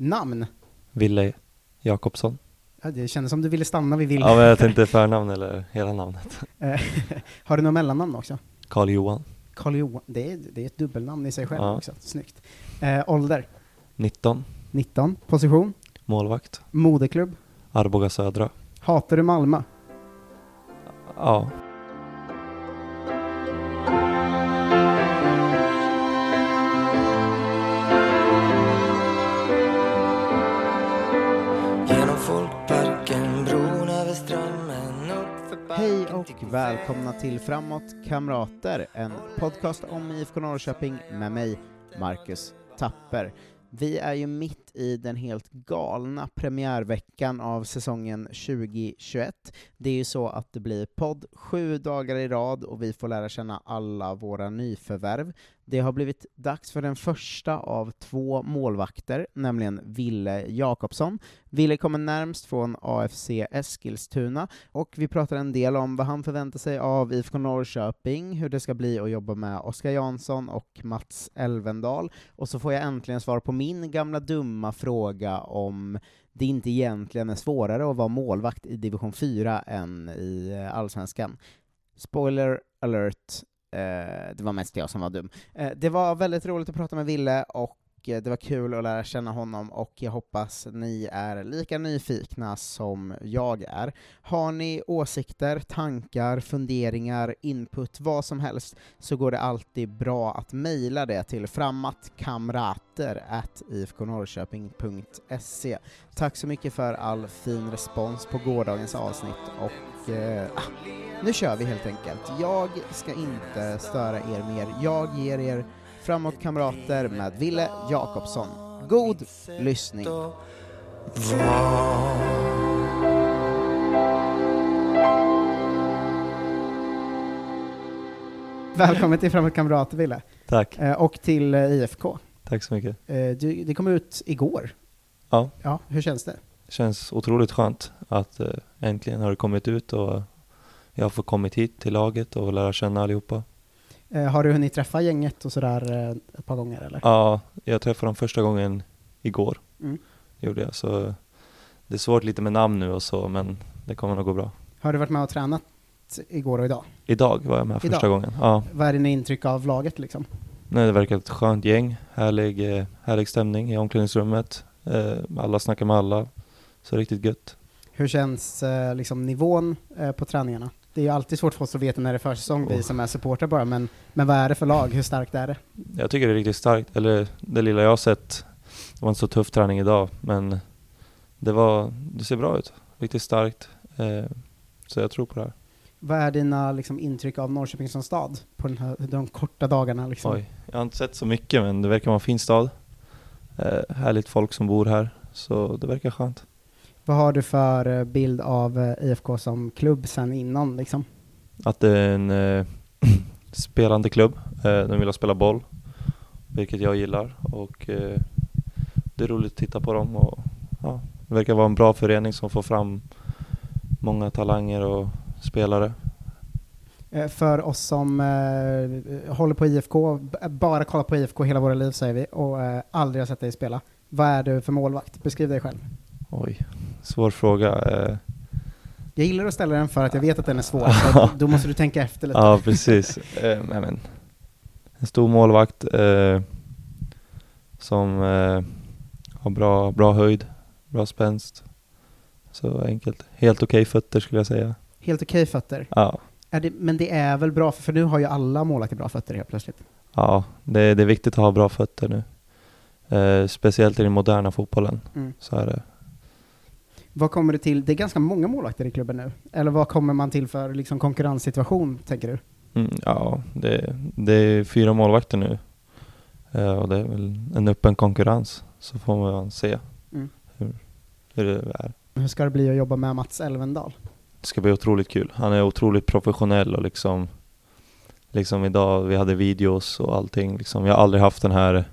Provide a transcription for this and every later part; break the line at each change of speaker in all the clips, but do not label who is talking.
Namn?
Ville Jakobsson.
Ja, det kändes som du ville stanna vid Ville.
Ja, men jag tänkte förnamn eller hela namnet.
Eh, Har du något mellannamn också?
Karl Johan,
Karl Johan, det är, det är ett dubbelnamn i sig själv
Ja.
också. Snyggt. Eh, ålder?
19,
19. Position?
målvakt,
Moderklubb?
Arboga Södra.
Hatar du Malmö?
Ja,
välkomna till Framåt Kamrater, en podcast om IFK Norrköping med mig, Marcus Tapper. Vi är ju mitt i den helt galna premiärveckan av säsongen 2021. Det är ju så att det blir podd sju dagar i rad och vi får lära känna alla våra nyförvärv. Det har blivit dags för den första av två målvakter, nämligen Ville Jakobsson. Ville kommer närmst från AFC Eskilstuna, och vi pratar en del om vad han förväntar sig av IFK Norrköping, hur det ska bli att jobba med Oskar Jansson och Mats Elvendal, och så får jag äntligen svar på min gamla dumma fråga om det inte egentligen är svårare att vara målvakt i division 4 än i eh, allsvenskan. Spoiler alert, Eh, det var mest jag som var dum. Eh, det var väldigt roligt att prata med Ville, och Eh, det var kul att lära känna honom, och jag hoppas ni är lika nyfikna som jag är. Har ni åsikter, tankar, funderingar, input, vad som helst, så går det alltid bra att mejla det till framatkamrater.ifknorrköping.se. Tack så mycket för all fin respons på gårdagens avsnitt, och eh, ah, nu kör vi helt enkelt. Jag ska inte störa er mer, jag ger er Framåt Kamrater med Ville Jakobsson. God lyssning! Välkommen till Framåt Kamrater, Ville.
tack.
Eh, och till eh, IFK.
Tack så mycket.
Eh, du, det kom ut igår.
Ja.
Ja, hur känns det?
Känns otroligt skönt att äntligen har det kommit ut och jag får kommit hit till laget och lära känna allihopa.
Eh, har du hunnit träffa gänget och sådär eh, ett par gånger, eller?
Ja, jag träffade dem första gången igår,
Mm.
gjorde jag. Så det är svårt lite med namn nu och så, men det kommer nog gå bra.
Har du varit med och tränat igår och idag?
Idag var jag med
Idag?
första gången. Ja,
Vad är dina intryck av laget, liksom?
nej, det verkar ett skönt gäng, härlig, eh, härlig stämning i omklädningsrummet. Alla snackar med alla, så riktigt gött.
Hur känns liksom nivån på träningarna? Det är ju alltid svårt för oss att veta när det är försäsong, vi
Oh.
som är supportrar bara, men, men vad är det för lag? Hur starkt är det?
Jag tycker det är riktigt starkt, eller det lilla jag har sett, det var inte så tuff träning idag, men det var, det ser bra ut. Riktigt starkt. Eh, så jag tror på det här.
Vad är dina liksom, intryck av Norrköping som stad på här, de korta dagarna? Liksom?
Oj, jag har inte sett så mycket men det verkar vara en fin stad. Eh, härligt folk som bor här, så det verkar skönt.
Vad har du för eh, bild av eh, IFK som klubb sen innan? Liksom?
Att det är en eh, spelande klubb, eh, de vill spela boll, vilket jag gillar och eh, det är roligt att titta på dem och ja, det verkar vara en bra förening som får fram många talanger och spelare.
Eh, För oss som eh, håller på IFK, bara kollar på IFK hela våra liv säger vi, och eh, aldrig har sett dig spela. Vad är du för målvakt? Beskriv dig själv.
Oj, svår fråga. Eh,
Jag gillar att ställa den för att jag vet att den är svår, så då måste du tänka efter lite.
ja, precis. Eh, men, en stor målvakt eh, som eh, har bra, bra höjd, bra spänst. Så enkelt. Helt okej fötter skulle jag säga.
Helt okej fötter.
Ja,
det, men det är väl bra, för nu har ju alla målvakter bra fötter helt plötsligt.
ja det, det är viktigt att ha bra fötter nu. Eh, speciellt i den moderna fotbollen.
Mm.
Så är det.
Vad kommer det till? Det är ganska många målvakter i klubben nu. Eller vad kommer man till för liksom, konkurrenssituation, tänker du?
Mm, ja, det, det är fyra målvakter nu. Eh, och det är väl en öppen konkurrens. Så får man se
Mm.
hur, hur det är.
Hur ska det bli att jobba med Mats Elvendal?
Det ska bli otroligt kul. Han är otroligt professionell och liksom Liksom idag, vi hade videos och allting liksom. Jag har aldrig haft den här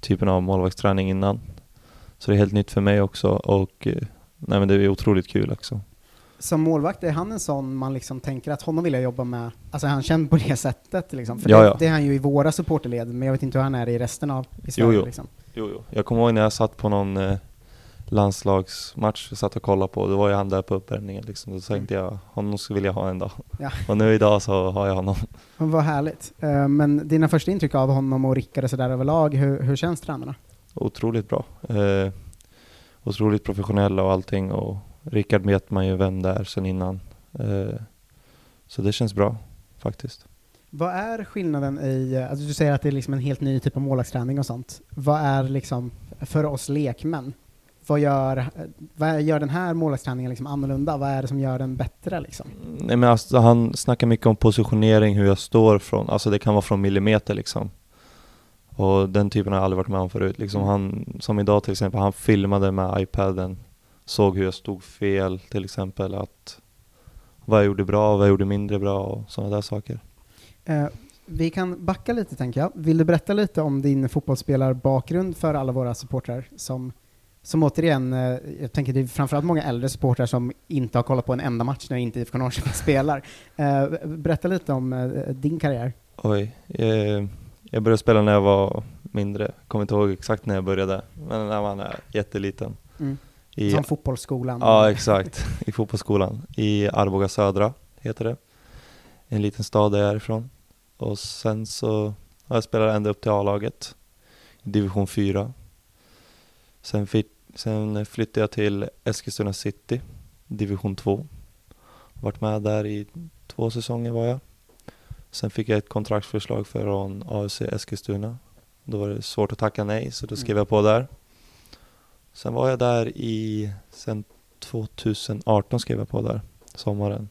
typen av målvaktsträning innan. Så det är helt nytt för mig också och eh, Nej men det är otroligt kul också.
Som målvakt, är han en sån man liksom tänker att honom vill jag jobba med, alltså är han känd på det sättet liksom? För
Ja,
det,
ja.
det är han ju i våra supporterled, men jag vet inte hur han är i resten av i Sverige
jo.
liksom.
Jo, jo. Jag kommer ihåg när jag satt på någon eh, landslagsmatch vi satt och kollade på, då var ju han där på uppvärmningen liksom. Då tänkte jag, honom skulle vilja ha en dag.
Ja.
Och nu idag så har jag honom.
Men vad härligt. Eh, men dina första intryck av honom och Rickard och sådär överlag, hur, hur känns tränarna?
Otroligt bra. Eh, otroligt professionella och allting och Rickard vet man ju vem det är sen innan. Eh, så det känns bra faktiskt.
Vad är skillnaden i, alltså du säger att det är liksom en helt ny typ av målvaktsträning och sånt. Vad är liksom, för oss lekmän, vad gör, vad gör den här målvaktsträningen liksom annorlunda? Vad är det som gör den bättre liksom?
Nej men alltså, han snackar mycket om positionering, hur jag står från, alltså det kan vara från millimeter liksom. Och den typen har jag aldrig varit med om förut. Liksom
Mm.
han, som idag till exempel, han filmade med iPaden, såg hur jag stod fel till exempel, att vad jag gjorde bra, vad jag gjorde mindre bra och sådana där saker.
Eh, vi kan backa lite tänker jag. Vill du berätta lite om din fotbollsspelarbakgrund för alla våra supportrar som, som återigen, eh, jag tänker det är framförallt många äldre supportrar som inte har kollat på en enda match när inte IFK Norrköping spelar. Eh, berätta lite om eh, din karriär.
Oj, eh, jag började spela när jag var mindre, kommer inte ihåg exakt när jag började, men när man är jätteliten.
Mm.
I,
Som fotbollsskolan.
Ja, exakt. I fotbollsskolan. I Arboga södra, heter det. En liten stad där jag är ifrån. Och sen så har jag spelat ända upp till A-laget. Division 4. Sen, fick, sen flyttade jag till Eskilstuna City, division 2. Varit med där i två säsonger var jag. Sen fick jag ett kontraktsförslag från AFC Eskilstuna. Då var det svårt att tacka nej, så då skrev jag på där. Sen var jag där i, sen 2018 skrev jag på där, sommaren.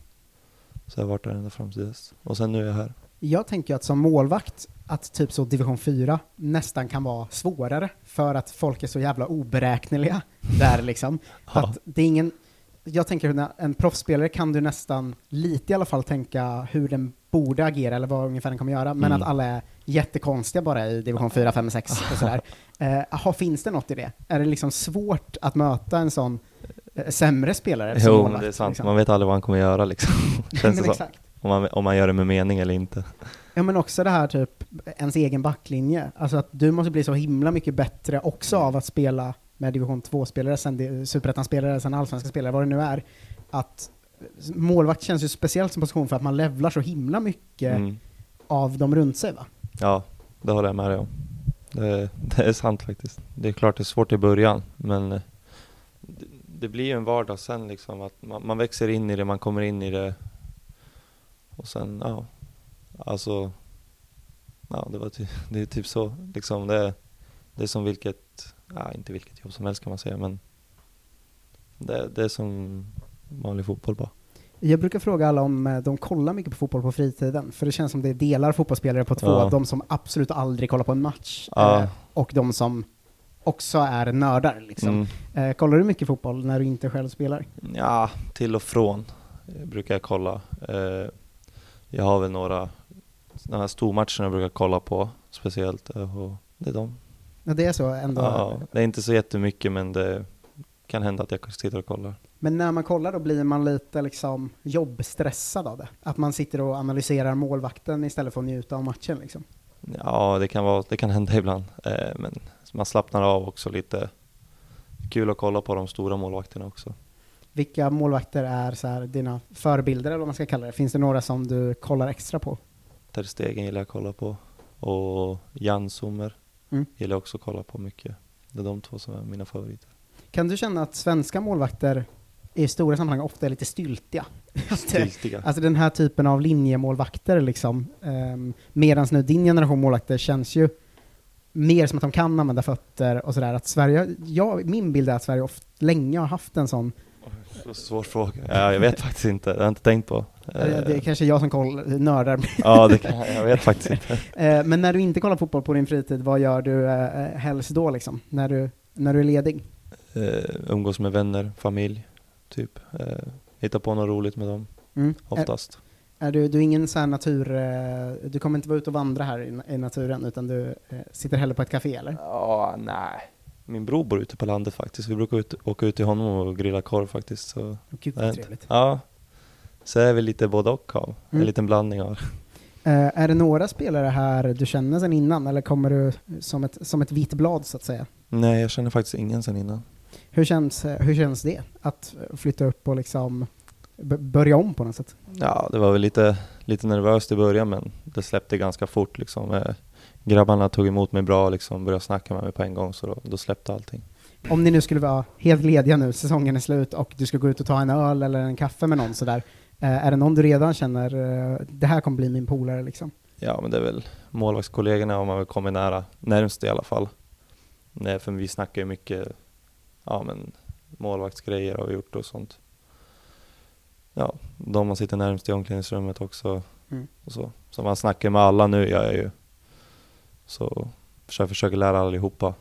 Så jag har varit där ända fram till dess. Och sen nu är jag här.
Jag tänker att som målvakt, att typ så division 4 nästan kan vara svårare för att folk är så jävla oberäkneliga där liksom.
Ja.
Att det är ingen, jag tänker att en proffsspelare kan du nästan lite i alla fall tänka hur den borde agera eller vad ungefär den kommer göra, men
Mm.
att alla är jättekonstiga bara i division 4, 5, 6 och sådär. Eh, aha, finns det något i det? Är det liksom svårt att möta en sån eh, sämre spelare
Jo,
målvakt?
det är sant.
liksom?
Man vet aldrig vad han kommer göra liksom. Känns det
exakt.
Om man, om man gör det med mening eller inte.
Ja men också det här typ, ens egen backlinje. Alltså att du måste bli så himla mycket bättre också av att spela med division 2-spelare, sen superettan-spelare, sen allsvenska spelare, vad det nu är. Att målvakt känns ju speciellt som position för att man levlar så himla mycket
Mm.
av dem runt sig va?
Ja, det håller jag med dig om. Det, det är sant faktiskt. Det är klart det är svårt i början, men eh, det, det blir ju en vardag sen liksom. Att man, man växer in i det, man kommer in i det. Och sen, ja. Alltså, ja det var ty, det är typ så. Liksom det, det är som vilket, ja inte vilket jobb som helst kan man säga, men det, det är som vanlig fotboll bara.
Jag brukar fråga alla om eh, de kollar mycket på fotboll på fritiden, för det känns som det delar fotbollsspelare på två,
Ja.
de som absolut aldrig kollar på en match,
Ja.
eh, och de som också är nördar liksom.
Mm.
Eh, kollar du mycket fotboll när du inte själv spelar?
Ja, till och från brukar jag kolla. Jag har väl några, de här stormatcherna jag brukar kolla på speciellt. Och det är de.
Ja, det är så ändå.
Ja, det är inte så jättemycket men det kan hända att jag sitter och kollar.
Men när man kollar då blir man lite liksom jobbstressad av det? Att man sitter och analyserar målvakten istället för att njuta av matchen liksom?
Ja, det kan, vara, det kan hända ibland. Eh, men man slappnar av också lite. Kul att kolla på de stora målvakterna också.
Vilka målvakter är så här dina förebilder eller vad man ska kalla det? Finns det några som du kollar extra på?
Ter Stegen gillar jag att kolla på. Och Jan Sommer
Mm.
gillar jag också att kolla på mycket. Det är de två som är mina favoriter.
Kan du känna att svenska målvakter i stora sammanhang ofta är lite styltiga?
Stiltiga.
Alltså den här typen av linjemålvakter liksom. Um, Medan nu din generation målvakter känns ju mer som att de kan använda fötter och sådär. Att Sverige, ja, min bild är att Sverige ofta, länge har haft en sån,
Så svår fråga. Ja, jag vet faktiskt inte. Det har jag inte tänkt på.
eh, det är kanske jag som koll, nördar,
Ja, det kan, jag vet faktiskt inte.
Eh, men när du inte kollar fotboll på din fritid, vad gör du eh, helst då liksom? När du, när du är ledig?
Eh, umgås med vänner, familj, typ. Eh, hitta på något roligt med dem,
Mm.
oftast.
Är, är du, du är ingen sån här natur, eh, du kommer inte vara ute och vandra här i, i naturen, utan du eh, sitter hellre på ett café eller?
Ja, nej. min bror bor ute på landet faktiskt. Vi brukar ut, åka ut till honom och grilla korv faktiskt. Så,
Gud vad trevligt.
ja. Så är vi lite både och av.
Mm.
En liten blandning av.
Eh, är det några spelare här du känner sen innan, eller kommer du som ett, som ett vitt blad så att säga?
Nej, jag känner faktiskt ingen sen innan.
Hur känns, eh, hur känns det? Att flytta upp och liksom börja om på något sätt?
Ja, det var väl lite, lite nervöst i början men det släppte ganska fort liksom. Eh, Grabbarna tog emot mig bra liksom, började snacka med mig på en gång så då, då släppte allting.
Om ni nu skulle vara helt lediga nu, säsongen är slut och du ska gå ut och ta en öl eller en kaffe med någon sådär, eh, är det någon du redan känner, det här kommer bli min polare liksom?
Ja men det är väl målvaktskollegorna om man väl kommer nära, närmst i alla fall. Nej, för vi snackar ju mycket, ja men målvaktsgrejer har vi gjort och sånt. Ja, de man sitter närmst i omklädningsrummet också.
Mm.
Och så. så man snackar med alla nu, jag är ju. Så jag försöker lära allihopa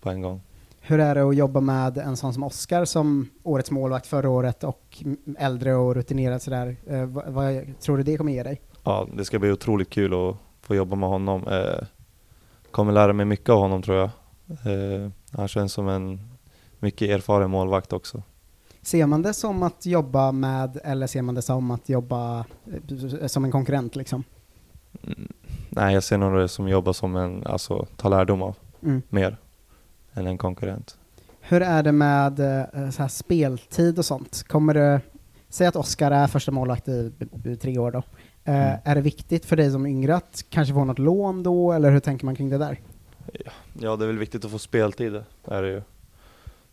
på en gång.
Hur är det att jobba med en sån som Oskar som årets målvakt förra året och äldre och rutinerad sådär? Eh, vad, vad tror du det kommer ge dig?
Ja, det ska bli otroligt kul att få jobba med honom. Eh, kommer lära mig mycket av honom tror jag. Eh, han känns som en mycket erfaren målvakt också.
Ser man det som att jobba med, eller ser man det som att jobba eh, som en konkurrent liksom?
Mm, nej, jag ser nog det som jobbar som en, alltså ta lärdom av
Mm.
mer än en konkurrent.
Hur är det med eh, så här speltid och sånt? Kommer det, säg att Oskar är första målvakt i, i tre år då. Eh,
Mm.
Är det viktigt för dig som yngre att kanske få något lån då, eller hur tänker man kring det där?
Ja, det är väl viktigt att få speltid, är det ju.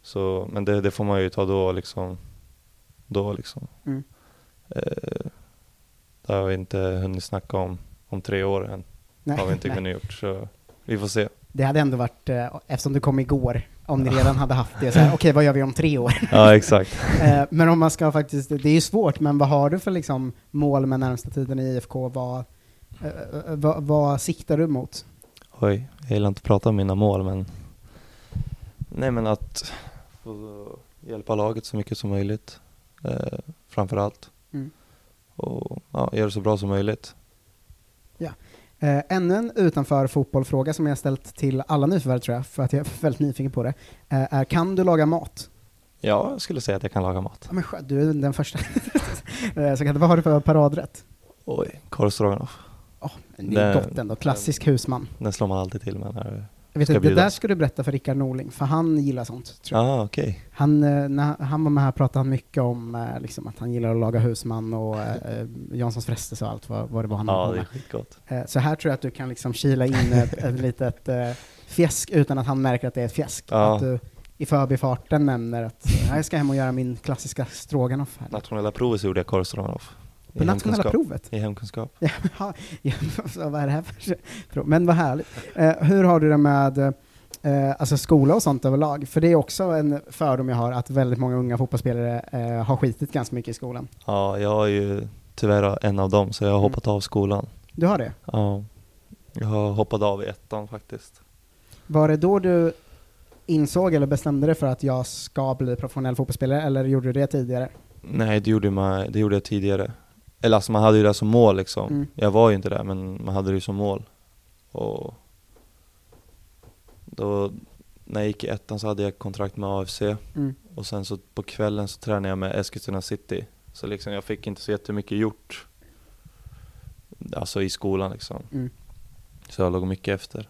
Så, men det, det får man ju ta då liksom. Då liksom.
Mm.
Eh, det har vi inte hunnit snacka om om tre år än. har vi inte
nej.
kunnat gjort, så vi får se.
Det hade ändå varit, eh, eftersom du kom igår, om ni redan hade haft det, så här, okej vad gör vi om tre år?
Ja, exakt.
Eh, men om man ska faktiskt, det är ju svårt, men vad har du för liksom mål med närmsta tiden i IFK? Vad, eh, eh, vad, vad siktar du mot?
Oj, jag gillar inte att prata om mina mål men Nej men att få hjälpa laget så mycket som möjligt eh, Framför allt
Mm.
Och ja, göra det så bra som möjligt
Eh, ännu en utanför fotbollfråga som jag ställt till alla nyförvärv tror jag, för att jag är väldigt nyfiken på det, eh, är kan du laga mat?
Ja, jag skulle säga att jag kan laga mat
Ja, men du är den första. Eh, så kan vad har du för paradrätt?
Oj, korv stroganoff
Oh, det är gott ändå, klassisk husman.
Den slår man alltid till med när
Jag vet inte, det där ska du berätta för Rickard Norling, för han gillar sånt. Tror jag.
Ja, ah, okej
Han, eh, när han var med här pratade han mycket om eh, liksom, att han gillar att laga husman och eh, Janssons frestelse och allt vad, vad det var han
Ja,
på
det
med. Eh, Så här tror jag att du kan liksom kila in ett, ett litet eh, fjäsk utan att han märker att det är ett fjäsk.
Ja.
Att du i förbifarten nämner att eh, jag ska hem och göra min klassiska stroganoff här.
Nationella provet så gjorde jag korv stroganoff I
På nationella provet?
I hemkunskap
Ja, vad är det här för prov? Men vad härligt. Eh, hur har du det med eh, alltså skola och sånt överlag? För det är också en fördom jag har att väldigt många unga fotbollsspelare eh, har skitit ganska mycket i skolan.
Ja, jag är ju tyvärr en av dem så jag har
Mm.
hoppat av skolan
Du har det?
Ja Jag har hoppat av i ettan faktiskt
Var det då du insåg eller bestämde dig för att jag ska bli professionell fotbollsspelare, eller gjorde du det tidigare?
Nej, det gjorde, man, det gjorde jag tidigare. Eller alltså man hade ju det som mål liksom.
Mm.
Jag var ju inte där, men man hade det ju som mål. Och då, när jag gick i ettan så hade jag kontrakt med AFC.
Mm.
Och sen så på kvällen så tränade jag med Eskilstuna City. Så liksom jag fick inte så jättemycket gjort. Alltså i skolan liksom.
Mm.
Så jag låg mycket efter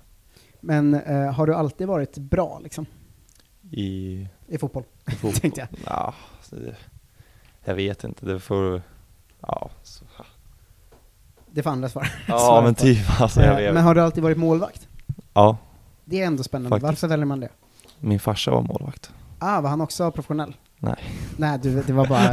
Men eh, har du alltid varit bra liksom,
i,
i fotboll?
i fotboll.
Tänkte jag.
Ja, det, jag vet inte, det får... Ja, så,
Det får andra svar.
ja
Svara
men typ alltså. Jag
Eh,
vet.
Men har du alltid varit målvakt?
Ja,
Det är ändå spännande.
Faktiskt.
Varför väljer man det?
min farsa var målvakt.
Ah, var han också professionell?
Nej.
Nej, du, det var bara,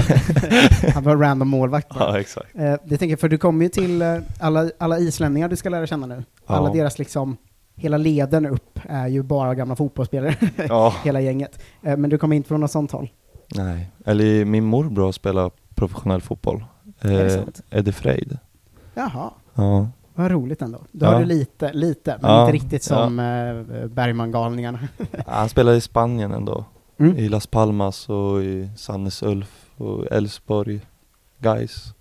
han var random målvakt bara.
Ja, exakt.
Eh, det tänker för du kommer ju till eh, alla, alla islänningar du ska lära känna nu. Alla
Ja.
deras liksom, hela leden upp är ju bara gamla fotbollsspelare,
Ja.
hela gänget. Eh, men du kommer inte från något sånt håll.
Nej. Eller min morbror spelar professionell fotboll. Eh? Eddie Freid.
Jaha,
Ja.
vad roligt ändå. Då
Ja.
har du lite, lite, men
Ja,
inte riktigt som eh, Bergman-galningarna.
Han spelar i Spanien ändå.
Mm.
I Las Palmas och i Sannes Ulf och Elfsborg, Gais.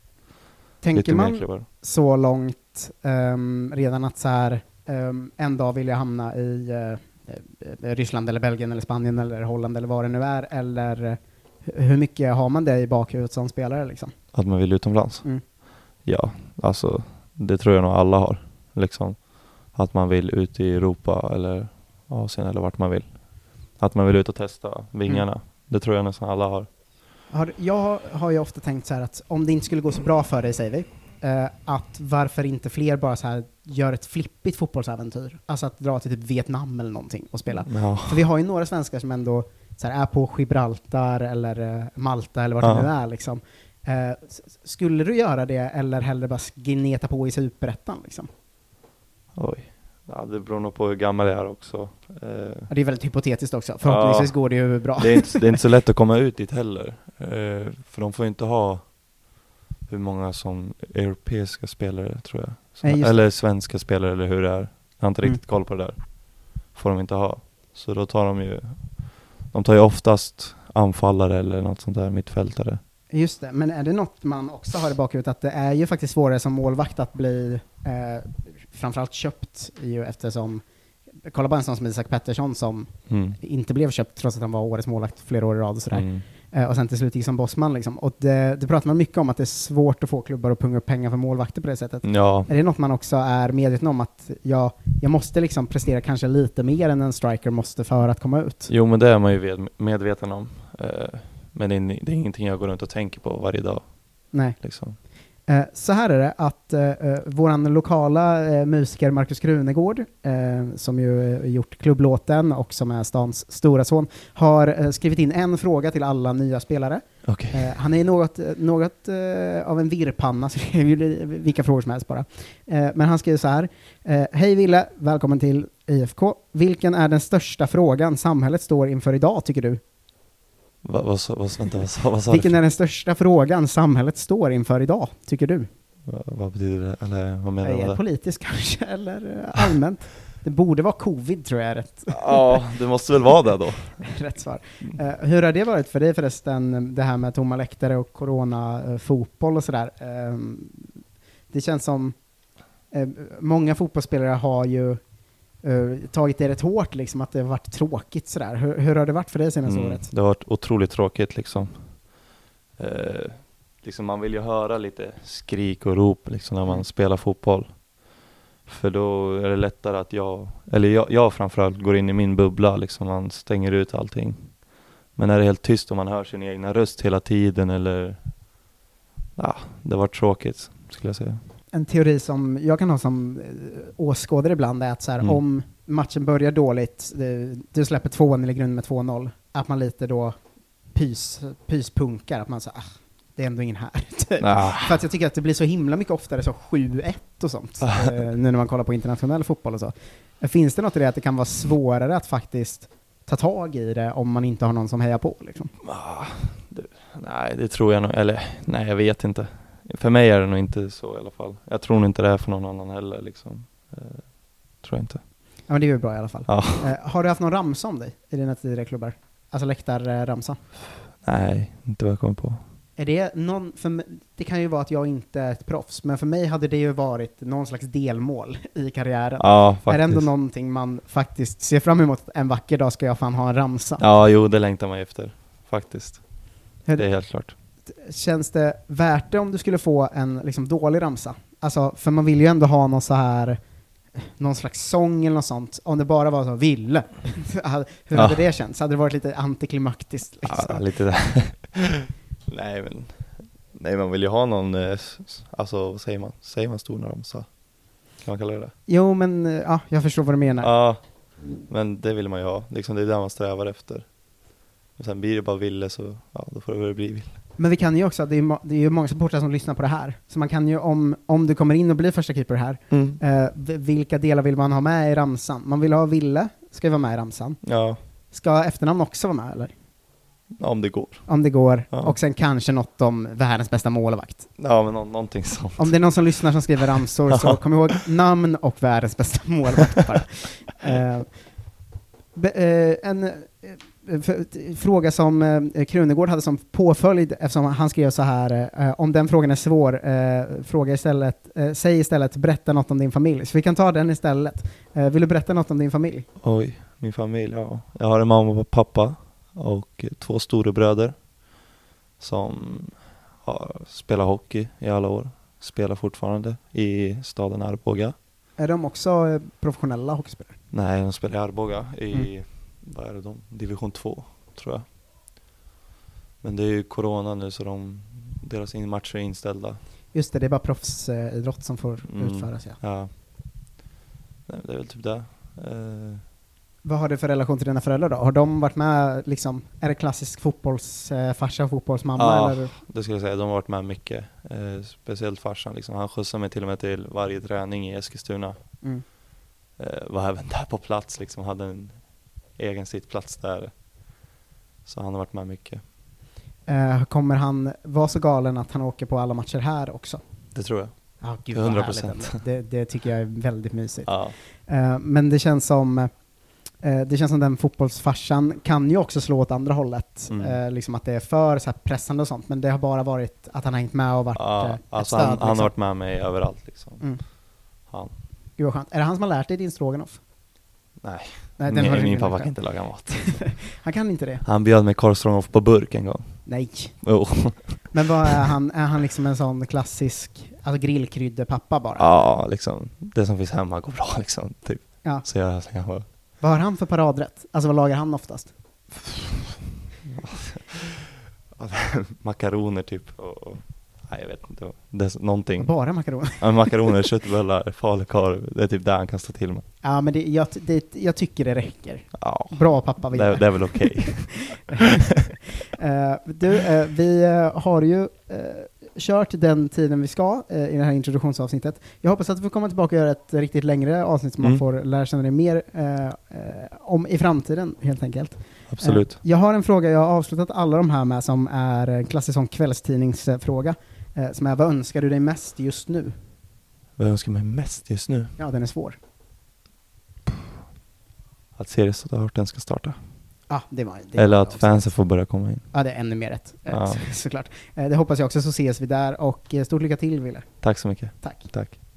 Tänker man så långt ehm, redan att så här, ehm, en dag vill jag hamna i, eh, Ryssland eller Belgien eller Spanien eller Holland eller vad det nu är, eller hur mycket har man det i bakhuvudet som spelare liksom?
Att man vill utomlands?
Mm.
Ja, alltså det tror jag nog alla har. Liksom. Att man vill ut i Europa eller Asien eller vart man vill. Att man vill ut och testa vingarna.
Mm.
Det tror jag nästan alla har.
Har, jag har ju ofta tänkt så här att om det inte skulle gå så bra för dig, säger vi, eh, att varför inte fler bara så här gör ett flippigt fotbollsäventyr? Alltså att dra till typ Vietnam eller någonting och spela.
Ja.
För vi har ju några svenskar som ändå så här, är på Gibraltar eller eh, Malta eller vart
Ja.
det nu är liksom. Eh, skulle du göra det eller hellre bara gneta på i superettan liksom?
Oj. Ja, det beror nog på hur gammal jag är också. Eh,
Ja, det är väldigt hypotetiskt också. Förhoppningsvis går det ju bra.
det, är inte, det är inte så lätt att komma ut dit heller. Eh, för de får ju inte ha hur många som europeiska spelare tror jag. Som,
Nej,
eller svenska spelare eller hur det är. Jag har inte
Mm.
riktigt koll på det där. Får de inte ha. Så då tar de ju, de tar ju oftast anfallare eller något sånt där, mittfältare.
Just det, men är det något man också har i bakhuvudet att det är ju faktiskt svårare som målvakt att bli eh, framförallt köpt ju eftersom Kolla bara en sån som Isak Pettersson som
Mm.
inte blev köpt trots att han var årets målvakt flera år i rad och sådär.
Mm.
Eh, och sen till slut gick som bossman liksom. Och det, det pratar man mycket om att det är svårt att få klubbar att punga upp pengar för målvakter på det sättet.
Ja,
Är det något man också är medveten om att jag, jag måste liksom prestera kanske lite mer än en striker måste för att komma ut?
jo men det är man ju medveten om. Eh, men det är, det är ingenting jag går runt och tänker på varje dag.
Nej.
Liksom.
Eh, så här är det att eh, eh, våran lokala eh, musiker Markus Krunegård, eh, som ju eh, gjort klubblåten och som är stans stora son, har eh, skrivit in en fråga till alla nya spelare. Eh, han är något, något av en virrpanna, så det är vilka frågor som helst bara. Men han skriver så här. Hej Ville, välkommen till IFK. Vilken är den största frågan samhället står inför idag, tycker du?
Vad, vad, vad, vänta, vad, vad sa
Vilken är den största frågan samhället står inför idag, tycker du?
Vad, vad betyder det? Eller vad menar du
Eh, politiskt kanske, eller eh, allmänt. Det borde vara covid, tror jag är rätt,
Ja, det måste väl vara det då.
rätt svar. Eh, hur har det varit för dig förresten, det här med tomma läktare och corona-fotboll och sådär? Eh, det känns som, eh, många fotbollsspelare har ju eh, tagit det rätt hårt, liksom, att det har varit tråkigt sådär. Hur, hur har det varit för dig senaste
Mm,
året?
det har varit otroligt tråkigt liksom. Eh, liksom man vill ju höra lite skrik och rop liksom när man
Mm.
spelar fotboll. För då är det lättare att jag, eller jag, jag framförallt går in i min bubbla liksom, man stänger ut allting. Men när det är helt tyst och man hör sin egna röst hela tiden eller, ja, det var tråkigt skulle jag säga.
En teori som jag kan ha som eh, åskådare ibland är att så här,
Mm.
om matchen börjar dåligt, du släpper tvåan eller grund med 2-0, att man lite då pys, pyspunkar, att man säger ah, det är ändå ingen här. typ.
Ah,
För att jag tycker att det blir så himla mycket oftare så 7-1 och sånt,
Ah.
eh, nu när man kollar på internationell fotboll och så. Finns det något i det att det kan vara svårare att faktiskt ta tag i det om man inte har någon som hejar på? Liksom?
ah, det, nej, det tror jag nog, eller nej jag vet inte. För mig är det nog inte så i alla fall. Jag tror nog inte det är för någon annan heller liksom. Eh, tror jag inte.
Ja men det är ju bra i alla fall.
Ja.
Eh, har du haft någon ramsa om dig i dina tidigare klubbar? Alltså läktarramsa?
Nej, inte vad jag kommer på.
Är det någon, för det kan ju vara att jag inte är ett proffs, men för mig hade det ju varit någon slags delmål i karriären.
Ja,
är
faktiskt.
det ändå någonting man faktiskt ser fram emot, en vacker dag ska jag fan ha en ramsa.
Ja, jo, det längtar man efter. Faktiskt.
Hur-
Det är helt klart.
Känns det värt det om du skulle få en liksom, dålig ramsa? Alltså, för man vill ju ändå ha någon så här någon slags sång eller något sånt, om det bara var så ville. Hur hade
Ja.
det känts? Hade det varit lite antiklimaktiskt? Liksom?
Ja, lite där. nej, men nej, man vill ju ha någon, eh, alltså vad säger man? Säger man stor ramsa? Kan man kalla det det?
Jo, men eh, ja, jag förstår vad du menar.
Ja, men det vill man ju ha. Liksom, det är det man strävar efter. Och sen blir det bara ville så, ja, då får det väl bli ville.
Men vi kan ju också, det är, må- det är ju många supportrar som lyssnar på det här, så man kan ju om, om du kommer in och blir första keeper här, eh, v- vilka delar vill man ha med i ramsan? Man vill ha Ville, ska ju vara med i ramsan.
Ja,
Ska efternamn också vara med eller?
om det går.
Om det går.
Ja.
Och sen kanske något om världens bästa målvakt.
Ja, men nå- någonting sånt.
Om det är någon som lyssnar som skriver ramsor, så kom ihåg namn och världens bästa målvakt bara. Eh, be, eh, en eh, fråga som eh, Krunegård hade som påföljd, eftersom han skrev så här, eh, om den frågan är svår, eh, fråga istället, eh, säg istället berätta något om din familj. Så vi kan ta den istället. Eh, vill du berätta något om din familj?
Oj. Min familj, ja. Jag har en mamma och pappa och två storebröder som har spelat hockey i alla år. Spelar fortfarande i staden Arboga.
Är de också eh, professionella hockeyspelare?
Nej, de spelar i Arboga i,
Mm.
Vad är det de, division 2 tror jag. Men det är ju corona nu så de, deras matcher är inställda.
Just det, det är bara proffsidrott som får
Mm.
utföras ja.
Ja. Nej, det är väl typ det. Eh,
Vad har du för relation till dina föräldrar då? Har de varit med liksom, är det klassisk fotbollsfarsa, fotbollsmamma
Ja.
eller?
det skulle jag säga, de har varit med mycket. Eh, speciellt farsan liksom. Han skjutsade mig till och med till varje träning i Eskilstuna.
Mm.
Eh, var även där på plats liksom, hade en egen sittplats där. Så han har varit med mycket.
Eh, kommer han vara så galen att han åker på alla matcher här också?
Det tror jag.
Ja,
Till 100%.
Det, det tycker jag är väldigt mysigt.
Ja.
Eh, men det känns som eh, det känns som den fotbollsfarsan kan ju också slå åt andra hållet,
Mm.
eh, liksom att det är för så här pressande och sånt, men det har bara varit att han har hängt med och varit
Ja,
ett
alltså
stöd.
han, han
liksom.
har varit med mig överallt liksom.
Mm.
Han.
Gud vad skönt. Är det han som har lärt dig din stroganoff?
Nej,
Nej, har du
min pappa kan inte laga mat.
Han kan inte det?
Han bjöd mig korvstroganoff på burk en gång.
Nej.
Jo.
Men vad är han? Är han liksom en sån klassisk, alltså grillkryddepappa bara?
Ja, liksom. Det som finns hemma går bra liksom. Typ.
Ja.
Så jag så jag
Vad har han för paradrätt? Alltså vad lagar han oftast?
makaroner typ. Och, och, nej, jag vet inte. Det är någonting.
Bara makaroner?
Ja, makaroner, köttbullar, falukorv. Det är typ det han kan stå till med.
Ja, men det, jag, det, jag tycker det räcker.
Ja,
Bra pappa
det,
vinner.
det är väl okej.
Eh, du, eh, vi eh, har ju kört den tiden vi ska eh, i det här introduktionsavsnittet. Jag hoppas att vi får komma tillbaka och göra ett riktigt längre avsnitt som man
Mm.
får lära känna dig mer eh, om i framtiden, helt enkelt.
Absolut.
Eh, jag har en fråga, jag har avslutat alla de här med, som är en klassisk sån kvällstidningsfråga, eh, som är vad önskar du dig mest just nu?
Vad jag önskar mig mest just nu?
Ja, den är svår.
Att seriestarten ska starta.
Ja, det var det
Eller
var
att fansen får börja komma in.
Ja, det är ännu mer rätt, eh,
Ja.
så, såklart. Eh, det hoppas jag också, så ses vi där, och eh, stort lycka till, Wille.
Tack så mycket.
Tack.
Tack.